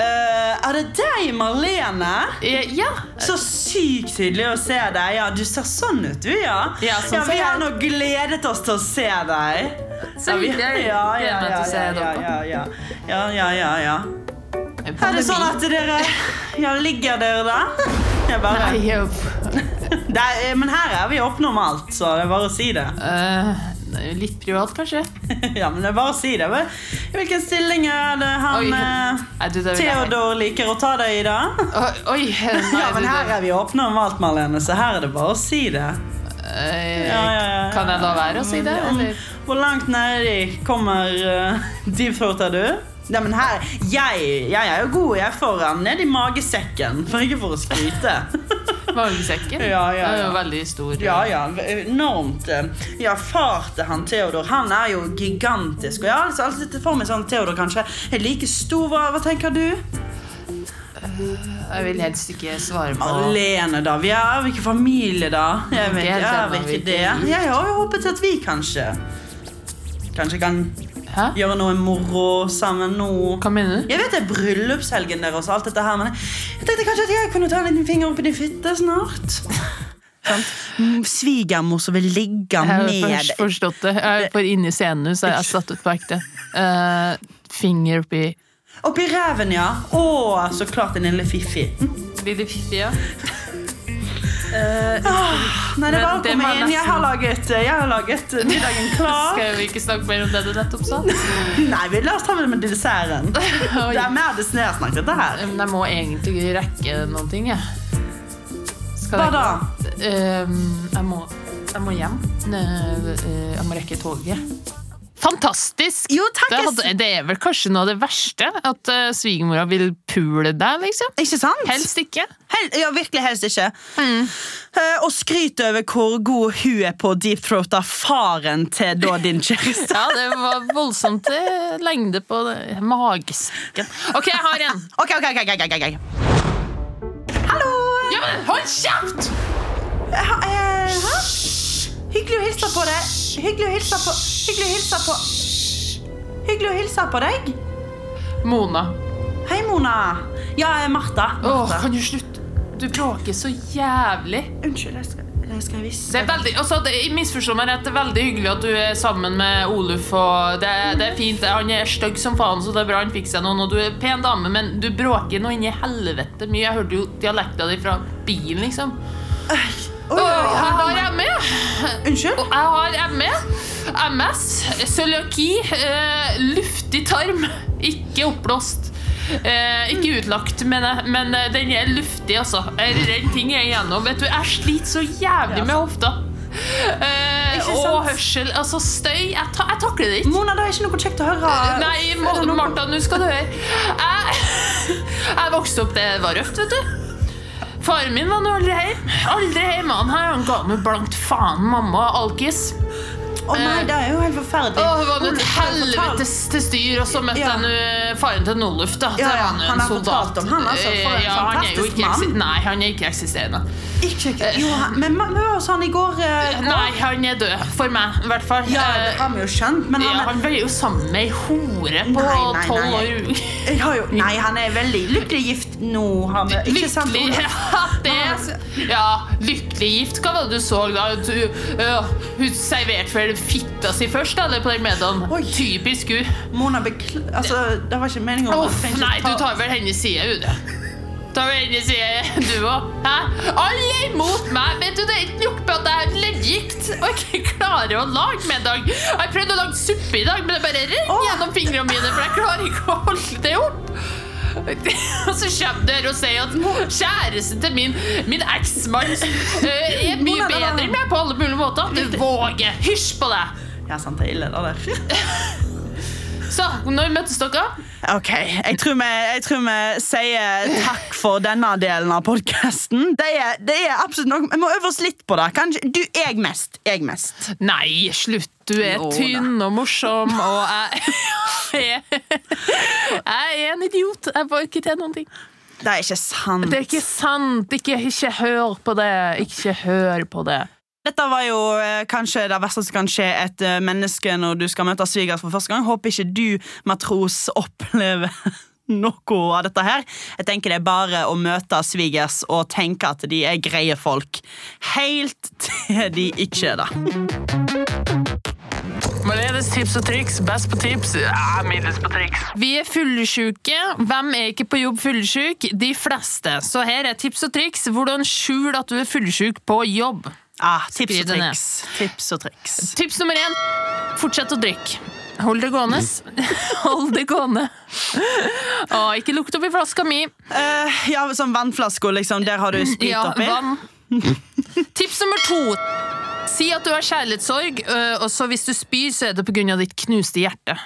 eh, er det deg, Marlene? Uh, Ja. Så sykt hyggelig å se deg. Ja, Du ser sånn ut, du, ja. Ja, sånn ja Vi har nå gledet oss til å se deg. Så vi- hyggelig. Ja, ja, ja, ja, ja, ja, ja, ja, ja, ja. Er det sånn at dere Ja, ligger dere da? Jeg bare, Nei, det er, men her er vi åpne om alt, så det er bare å si det. Eh, litt privat, kanskje? Ja, men det er bare å si det. Hvilken stilling er det han eh, Nei, du, det Theodor liker å ta deg i, da? Oi, nei, Ja, men her er vi åpne om alt, Marlene, så her er det bare å si det. Eh, Ja, ja, ja. Kan jeg da være å si det? Eller? Hvor langt nedi kommer uh, deepthroater du? Ja, men her, jeg, jeg er jo god. Jeg er foran ned i magesekken, for ikke for å skryte. Magesekken? Ja, ja, ja. veldig stor. Ja, ja, enormt. eh, Ja, far til han Theodor, han er jo gigantisk. Og jeg har altså alltid sett for meg sånn Theodor kanskje er like stor. Hva, hva tenker du? Jeg vil helst ikke svare på Alene, da. Vi er jo ikke familie, da. Jeg vet, er vi ikke det? Jeg har jo håpet at vi kanskje Kanskje kan Hæ? gjøre noe moro sammen nå. Hva mener du? Jeg vet det er bryllupshelgen deres og alt dette her, men jeg tenkte kanskje at jeg kunne ta en liten finger opp i din fitte snart. Svigermor som vil ligge med Jeg har forstått det. Jeg er for inni scenen nå, så jeg har satt ut på ekte. Uh, finger oppi Oppi reven, ja. Å, så klart en lille fiffi. Blir det fiffig, ja? Nei, det er bare å komme inn. Jeg har laget, jeg har laget middagen klar. Skal vi ikke snakke mer om det du nettopp sa? Nei, vi la oss ta med desserten. Det er mer snakker det her. Men jeg må egentlig rekke noen ting, jeg. Skal Hva jeg- da? Ehm, jeg, må, jeg må hjem. Eh, Jeg må rekke toget. Fantastisk! Jo, takk, Det, hadde, det er vel kanskje noe av det verste, at uh, svigermora vil pule deg, liksom. Ikke sant? Helst ikke. Hel ja, virkelig helst ikke. Eh, og skryt over hvor god hun er på deep throat av faren til da din kjæreste. Ja, det var voldsomt eh, lengde på det- magesekken. OK, jeg har en. Ok, ok, ok, ok, ok. Hallo! Ja, men hold kjeft! Hæ? Hyggelig å hilse på deg. Hyggelig å hilse på Hyggelig å hilse på Hyggelig å hilse på deg. Mona. Hei, Mona. Ja, jeg er Martha. Åh, kan du slutte? Du bråker så jævlig. Unnskyld, jeg skal, jeg skal vise Det er veldig, altså, det, Misforstå meg rett, det er veldig hyggelig at du er sammen med Oluf. Og det, det er fint, Han er stygg som faen, så det er bra han fikk seg noen. Og du er pen dame, men du bråker noe inni helvete mye. Jeg hørte jo dialekta di fra bilen, liksom. Oi, Oi, jeg har. ME. Unnskyld? Og jeg har ME. MS. Cøliaki. Eh, luftig tarm. Ikke oppblåst. Eh, ikke utlagt, mener jeg, men den er luftig, altså. Er ting er igjennom. Vet du, jeg sliter så jævlig med hofta. Eh, og hørsel. Altså, støy. Jeg, ta, jeg takler det ikke. Mona, det er ikke noe kjekt å høre. Nei, Martha, nå skal du høre. Jeg, jeg vokste opp, det var røft, vet du. Faren min var aldri hjemme. Aldri hjemme. Han her han ga meg blankt faen. Mamma alkis. Å nei, det er jo helt forferdelig. Åh, det var et helvetes til styr, og så møtte Ja. jeg faren til Noluf. da. Ja, ja, Han, han har fortalt om han, altså, for en Eh, ja, han fantastisk ikke mann. Nei, han er ikke eksisterende. Ikke, jo, han- men vi var hos han i går. eh, Nei, han er død. For meg, i hvert fall. Ja, det Eh, har vi jo skjønt, men han ja, han ble jo sammen med ei hore på tolv år. Jo, Nei, han er veldig lykkelig gift nå. Vi, ikke sant? Lykkelig ja, det, ja, lykkelig gift. Hva var det du så da? Du, uh, hun serverte vel fitta si først, eller på den middagen? Oi. Typisk hun. Mona, bekl... Altså, det var ikke meningen å Uff, nei, du tar vel hennes side, Ude. Tar vel hennes side, du òg. Hæ? Alle imot meg. Vet du, Det er ikke nok med at jeg er leddgikt og ikke klarer å lage middag. Jeg prøvde å lage suppe i dag, men det bare Åh. gjennom fingrene mine, for jeg klarer ikke å holde det opp. Og så kommer du her og sier at kjæresten til min, min eksmann øh, er mye bedre enn meg på alle mulige måter. Du våger! Hysj på deg! Ja, sant, det er ille, det der. Så, når møtes dere? Ok, jeg tror, vi, jeg tror vi sier takk for denne delen av podkasten. Det, det er absolutt noe Vi må øve oss litt på det. Kanskje, du, jeg mest. Jeg mest. Nei, slutt. Du er tynn og morsom, og jeg, jeg er en idiot. Jeg får ikke til noen ting. Det er ikke sant. Det er ikke sant. Ikke, ikke hør på det. Ikke hør på det. Dette var jo eh, kanskje det verste som kan skje et eh, menneske når du skal møte svigers for første gang. Håper ikke du, matros, opplever noe av dette her. Jeg tenker det er bare å møte svigers og tenke at de er greie folk. Helt til de ikke er det. Marlenes tips og triks. Best på tips, ja, middels på triks. Vi er fullsjuke. Hvem er ikke på jobb fullsjuk? De fleste. Så her er tips og triks. Hvordan skjul at du er fullsjuk på jobb. Ah, tips og triks. Tips og triks. Tips nummer én fortsett å drikke. Hold det gående. Hold det gående. Og ikke lukt opp i flaska mi. Uh, ja, sånn vannflasker, liksom. Der har du sprit Ja, oppi. vann. Tips nummer to. Si at du har kjærlighetssorg, øh, og så hvis du spyr, så er det pga. ditt knuste hjerte.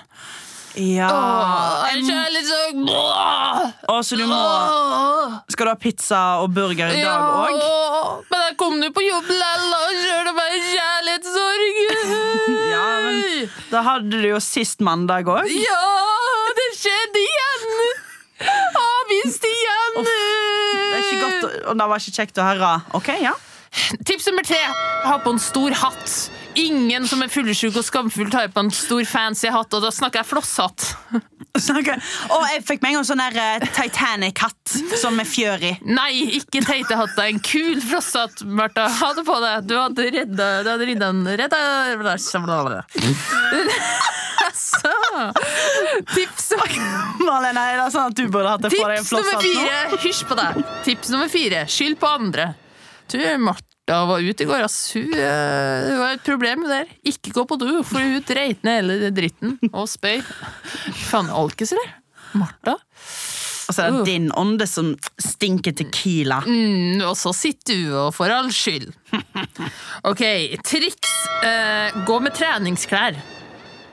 Ja. Åh, en- kjærlighetssorg! Åh, så du må. Skal du ha pizza og burger i dag òg? Ja, men jeg kom nå på jobb lell og kjørte meg kjærlighetssorg. Ja, men Da hadde du jo sist mandag òg. Ja, det skjedde igjen! Avvist igjen! Det er ikke godt, og det var ikke kjekt å høre. Ok, ja Tips nummer tre. Ha på en stor hatt. Ingen som er fullsjuk og skamfull, tar på en stor fancy hatt, og da snakker jeg flosshatt. Snakker. Og jeg fikk meg en gang sånn der eh, Titanic-hatt som med fjør i. Nei, ikke teite hatta. En kul flosshatt, Martha. Ha det på deg. Du hadde redda Du hadde redda en redda Så. Tips Malene, er det sånn at du burde hatt det på deg en Tips nummer fire. Hysj på deg. Tips nummer fire. Skyld på andre. Du, Martha var ute i går. Ass. Hun, eh, det var et problem der. Ikke gå på do, for hun dreit ned hele dritten og spøy. Faen, alkis, eller? Martha? Og så er det din ånde som stinker tequila. Mm, og så sitter du og får all skyld. Ok, triks. Uh, gå med treningsklær.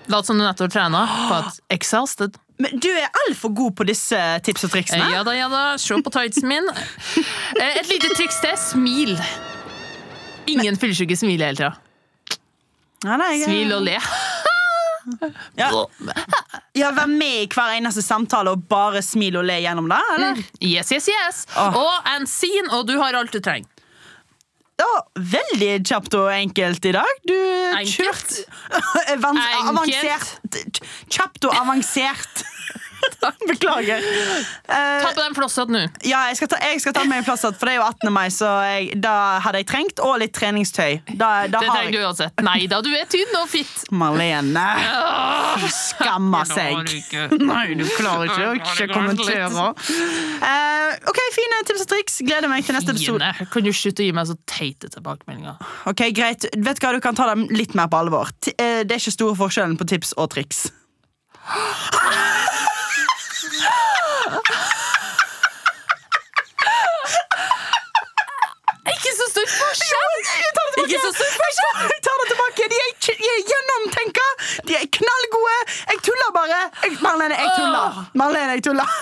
Lat som du nettopp trena på et exhausted. Men du er altfor god på disse tips og triksene. Ja da, ja da. Se på tightsen min. Eh, Et lite triks til. Smil. Ingen fyllesyke smiler hele tida. Ja, jeg- Smil og le. Ja. ja, Vær med i hver eneste samtale og bare smil og le gjennom det, eller? Yes, yes, yes. Oh. Og en scene, og du har alt du trenger. Ja, veldig kjapt og enkelt i dag. Du Enkelt? kjørt Vans Enkelt. Avansert. Kjapt og avansert. Beklager. Eh, Ta på den flosshatten nå. ja, jeg skal, ta, jeg skal ta med en flosshatt, for det er jo 18. mai, så jeg, da hadde jeg trengt, og litt treningstøy. Da, da Det trenger du uansett. Nei da, du er tynn og fitt. Marlene. Fy skammer seg. Nei, du klarer ikke å ikke kommentere. Uh, ok, fine tips og triks. Gleder meg til neste episode. Fine. Kan du slutte å gi meg så teite tilbakemeldinger? Ok, greit. Vet du hva, Du kan ta dem litt mer på alvor. Eh, Det er ikke store forskjellen på tips og triks. Ikke så stor forskjell! Ikke så stor forskjell! Jeg tar det tilbake. De er, de er gjennomtenka. De er knallgode. Jeg tuller bare. Jeg, Marlene, jeg tuller. Marlene, jeg tuller.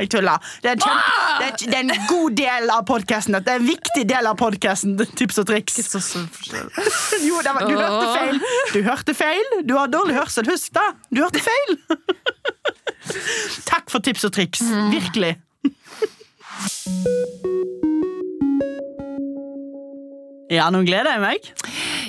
Jeg tuller. Det er, det, er, det er en god del av podkasten. Det er en viktig del av podkasten. Tips og triks. Så stor forskjell. Jo, det var, du hørte feil. Du hørte feil. Du har dårlig hørsel. Husk det. Du hørte feil. Takk for tips og triks. Virkelig. Ja, nå gleder jeg meg.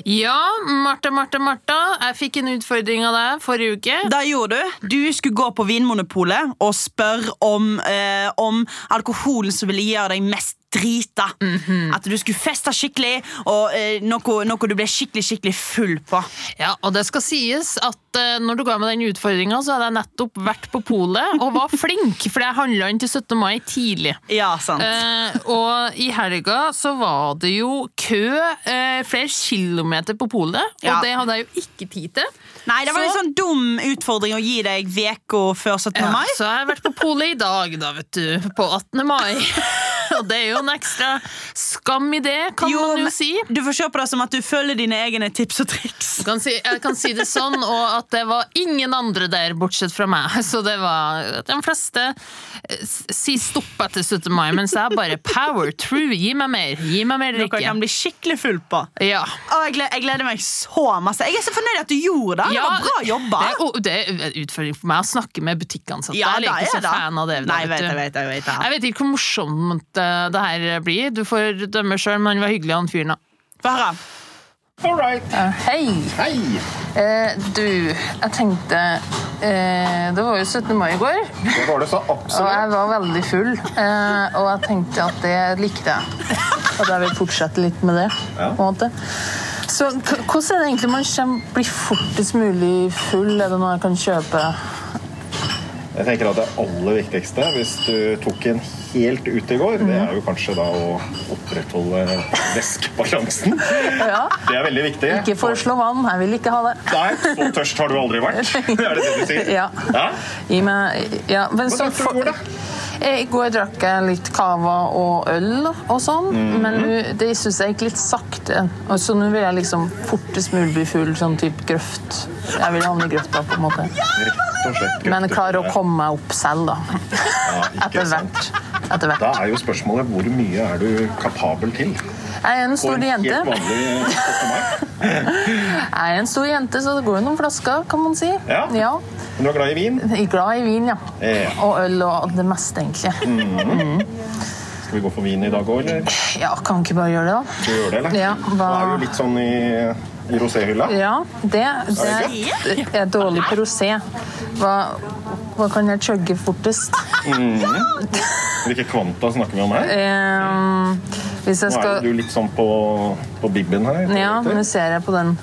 Ja, Martha, Martha, Martha. Jeg fikk en utfordring av deg forrige uke. Da gjorde du. Du skulle gå på Vinmonopolet og spørre om, eh, om alkoholen som ville gjøre deg mest drita. At du skulle feste skikkelig, og eh, noe, noe du ble skikkelig skikkelig full på. Ja, og det skal sies at eh, når du ga meg den utfordringa, så hadde jeg nettopp vært på polet og var flink, for jeg handla inn til 17. mai tidlig. Ja, sant. Eh, og i helga så var det jo kø eh, flere kilometer på polet, Ja. og det hadde jeg jo ikke tid til. Nei, det var så- en sånn dum utfordring å gi deg uka før 17. Ja, mai. så jeg har vært på polet i dag, da, vet du. På 18. mai. og det er jo en ekstra skam i det, kan man jo si. Du får se på det som at du følger dine egne tips og triks. Jeg kan, si, jeg kan si det sånn, og at det var ingen andre der bortsett fra meg. Så det var De fleste eh, sier stopp etter 17. mai, mens jeg bare power through. Gi meg mer. Gi meg mer Noe jeg kan bli skikkelig full på. Ja. Å, jeg, gleder, jeg gleder meg så masse. Jeg er så fornøyd at du gjorde det. Det var bra jobba. Det er, det er utfordring for meg å snakke med butikkansatte. Ja, jeg er ikke så det. fan av det. Nei, jeg vet jeg, vet jeg, vet. Jeg vet ikke hvor morsomt eh, det her blir. Du får dømme sjøl, men han var hyggelig, han fyren. da. Få høre. All right. Hei! Hei! Uh, du, jeg tenkte uh, Det var jo 17. mai i går, Det var det så og jeg var veldig full. Eh, og jeg tenkte at det likte jeg. At jeg vil fortsette litt med det. Ja. på en måte. Så hvordan er det egentlig man kommer, blir fortest mulig full? Er det noe jeg kan kjøpe? Jeg tenker at Det aller viktigste hvis du tok en helt ute i går, det er jo kanskje da å opprettholde væskebalansen. Ja. Det er veldig viktig. Ikke foreslå vann, jeg vil ikke ha det. Nei, så tørst har du aldri vært. Er det det du sier? Ja. ja? Gi meg ja, men så, drakk du i går, da? Eh, I går drakk jeg litt cava og øl og sånn, Mhm. men det syns jeg gikk litt sakte. Så nå vil jeg liksom fortest mulig bli full, sånn type grøft. Jeg vil havne i grøfta, på en måte. Men klare å komme meg opp selv, da. Ja, Etter hvert. Etter Da er jo spørsmålet hvor mye er du kapabel til? Jeg er en stor en jente. helt vanlig 17. Jeg er en stor jente, så det går jo noen flasker, kan man si. Ja. ja. Men du er glad i vin? Jeg er glad i vin, ja. Ja. Og øl og det meste, egentlig. Skal vi gå for vin i dag òg, eller? Ja, kan vi ikke bare gjøre det, da? Vi gjøre det, eller? Ja, Da hva- er jo litt sånn i, i roséhylla. Ja, det, det er dårlig på rosé. Hva, hva kan jeg chugge fortest? Hvilke kvanta snakker vi om her? Ehm, hvis jeg Nå er du litt sånn på, på bibben her. Ja, nå ser jeg på den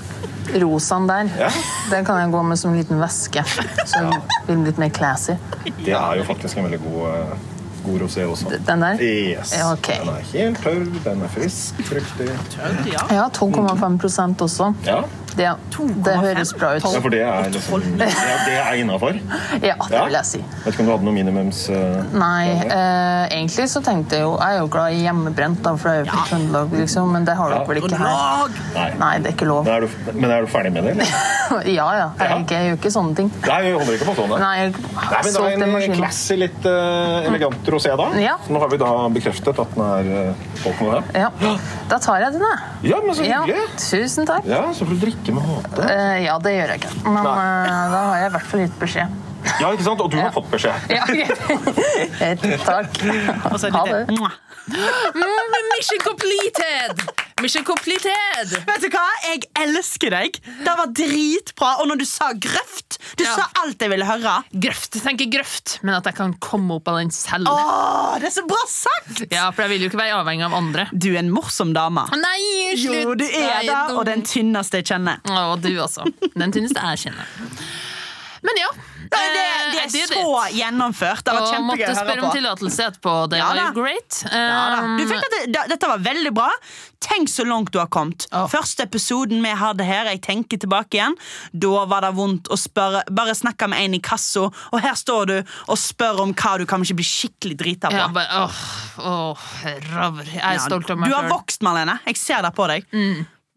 rosaen der. Ja. Den kan jeg gå med som en liten veske. Så ja. blir litt mer classy. Det er jo faktisk en veldig god, eh, god rosé også. Den der? Yes. Ja, ok. Den er helt tørr, den er frisk, fruktig. Ja, 12,5% også. Ja, Ja, det høres bra ut. Ja, for det er, liksom, ja, det er innafor? Ja, det vil jeg si. Vet ikke om du hadde noen minimums... Uh, Nei, eh, egentlig så tenkte jeg jo Jeg er jo glad i hjemmebrent, da, for det er jo fra Trøndelag, liksom, men det har dere vel ikke her? Nei. Nei, det er ikke lov. Men er, du, men er du ferdig med det? eller? Ja, ja. Jeg, ikke- jeg gjør ikke sånne ting. Nei, jeg holder ikke på sånn. Nei, jeg Nei, men det er en maskinen. classy, litt uh, elegant rosé, da. Ja. Så nå har vi da bekreftet at den er uh, folk med det. Ja, da tar jeg den, jeg. Ja, men så Ja, hyggelig. tusen takk. Ja, så får du drikke med måte. Uh, ja, det gjør jeg ikke. Men eh, da har jeg i hvert fall gitt beskjed. Ja, ikke sant? Og du Ja. har fått beskjed. Ja, okay. Takk. Og så et Ha det. Mm, mission completed! Mission completed! Vet du hva? Jeg elsker deg. Det var dritbra. Og når du sa grøft, du Ja. sa alt jeg ville høre. Grøft. Jeg tenker grøft, men at jeg kan komme opp av den selv. Åh, det er så bra sagt! Ja, for jeg vil jo ikke være avhengig av andre. Du er en morsom dame. Nei, slutt! Jo, du er det, og den tynneste jeg kjenner. Å, du også. Den tynneste jeg kjenner. Men ja. Det, det, eh, det er så it. gjennomført. Det var kjempegøy å høre spørre om på. tillatelse etterpå. Det Ja var jo great. Ja. Um, Du fikk at det, da- dette var veldig bra. Tenk så langt du har kommet. Oh. Første episoden vi hadde her, jeg tenker tilbake igjen, da var det vondt å spørre Bare snakke med en i kassa, og her står du og spør om hva du kan ikke bli skikkelig drita på. ja, bare, oh, oh. Jeg er stolt av meg du har vokst, Marlene. Jeg ser det på deg.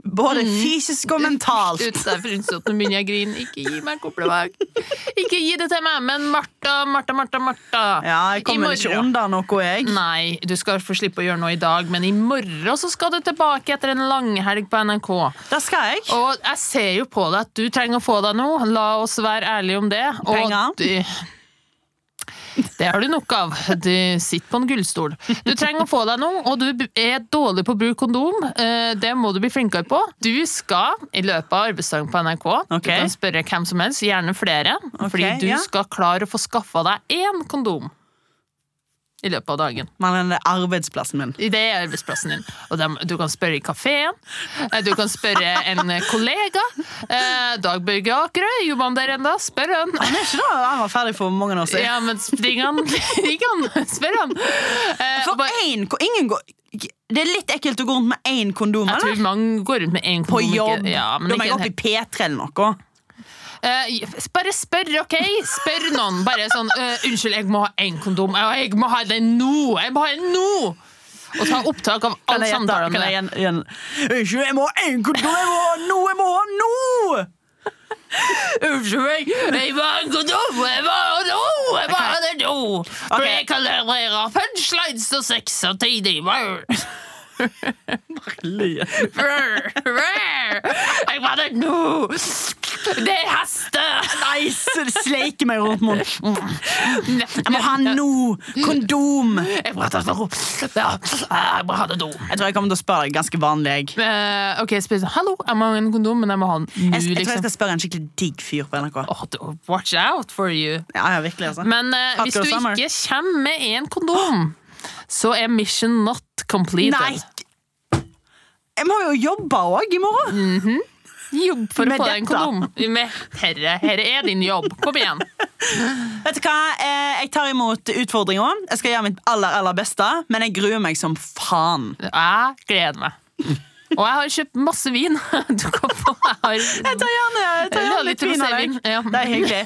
Både fysisk og mentalt. Ut der frynsete, nå begynner jeg å grine. Ikke gi meg koplevegg. Ikke gi det til meg. Men Martha, Martha, Martha, Martha. Ja, Jeg kommer ikke unna noe, jeg. Nei, du skal få slippe å gjøre noe i dag, men i morgen så skal du tilbake etter en langhelg på NRK. Da skal jeg. Og jeg ser jo på deg at du trenger å få deg noe. La oss være ærlige om det. Penger? Det har du nok av. Du sitter på en gullstol. Du trenger å få deg noe, og du er dårlig på å bruke kondom. Eh, Det må du bli flinkere på. Du skal i løpet av arbeidsdagen på NRK okay. Du kan spørre hvem som helst, gjerne flere, fordi du ja. skal klare å få skaffa deg én kondom i løpet av dagen. Men det er arbeidsplassen min. Det er arbeidsplassen din. Og dem- du kan spørre i kafeen. eh, Du kan spørre en kollega. Eh, Dag Børge Akerø, jobber han der ennå? Spør han. Han er ikke da, han var ferdig for mange år siden. Ja, men spring han. Ring han. Spør han. Eh, For én ko- ingen går Det er litt ekkelt å gå rundt med én kondom, jeg tror mange går rundt med én På jobb. Ikke, ja, men da må jeg opp i P3 eller noe. Eh, bare spør, OK? Spør noen. Bare sånn uh, 'Unnskyld, jeg må ha én kondom. Jeg må ha den nå! Jeg må ha den nå!' Og ta opptak av alle samtalene Kan med jeg igjen, igjen. Unnskyld, jeg må ha én kondom! Jeg må ha nå! Jeg må ha nå! Unnskyld meg, jeg må ha en kondom! Jeg må ha nå! Jeg må ha det nå! For jeg kan levere punchlines og sex samtidig. Brr, brr. Jeg må ha det nå! Det haster! Nice! Det sleiker meg rundt munnen. Jeg må ha no! Kondom! Jeg må ha det! Jeg må ha det. Jeg tror jeg kommer til å spørre deg ganske vanlig. Eh, ok, spør Hallo, jeg må ha en kondom, men jeg må ha den nå, jeg, jeg tror jeg liksom. skal spørre en skikkelig digg fyr på NRK. Oh, watch out for you. Ja, ja, virkelig altså Men uh, hvis du summer. ikke kommer med en kondom, så er mission not completed. Nei! Jeg må jo jobbe òg i morgen! Jobb for å få deg en kondom. Med herre, herre er din jobb. Kom igjen. Vet du hva? Eh, Jeg tar imot utfordringer. Jeg skal gjøre mitt aller aller beste, men jeg gruer meg som faen. Jeg gleder meg. Og jeg har kjøpt masse vin. Du kan få jeg har, Jeg tar gjerne, jeg tar gjerne litt vin av deg. Det er hyggelig.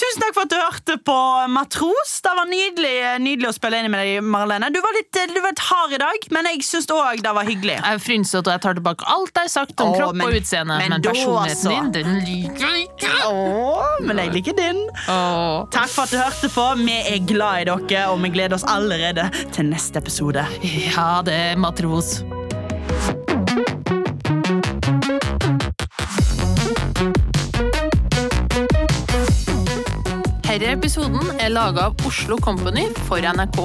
Tusen takk for at du hørte på Matros. Det var nydelig, nydelig å spille inn med deg, Marlene. Du var litt, du var litt hard i dag, men jeg syns òg det var hyggelig. Jeg er frynsete, og jeg tar tilbake alt jeg har sagt om Åh, kropp men- og utseende. men Men, personligheten også. din, den liker jeg ikke. Åh, men jeg liker din. Åh. Takk for at du hørte på. Vi er glad i dere, og vi gleder oss allerede til neste episode. Ja, det matros. Denne episoden er laga av Oslo Company for NRK.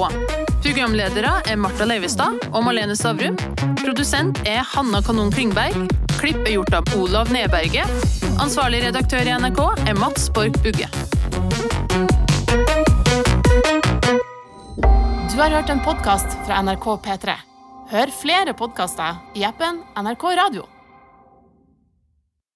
Programledere er Marta Leivestad og Malene Stavrum. Produsent er Hanna Kanon Klingberg. Klipp er gjort av Olav Nedberget. Ansvarlig redaktør i NRK er Mats Borch Bugge. Du har hørt en podkast fra NRK P3. Hør flere podkaster i appen NRK Radio.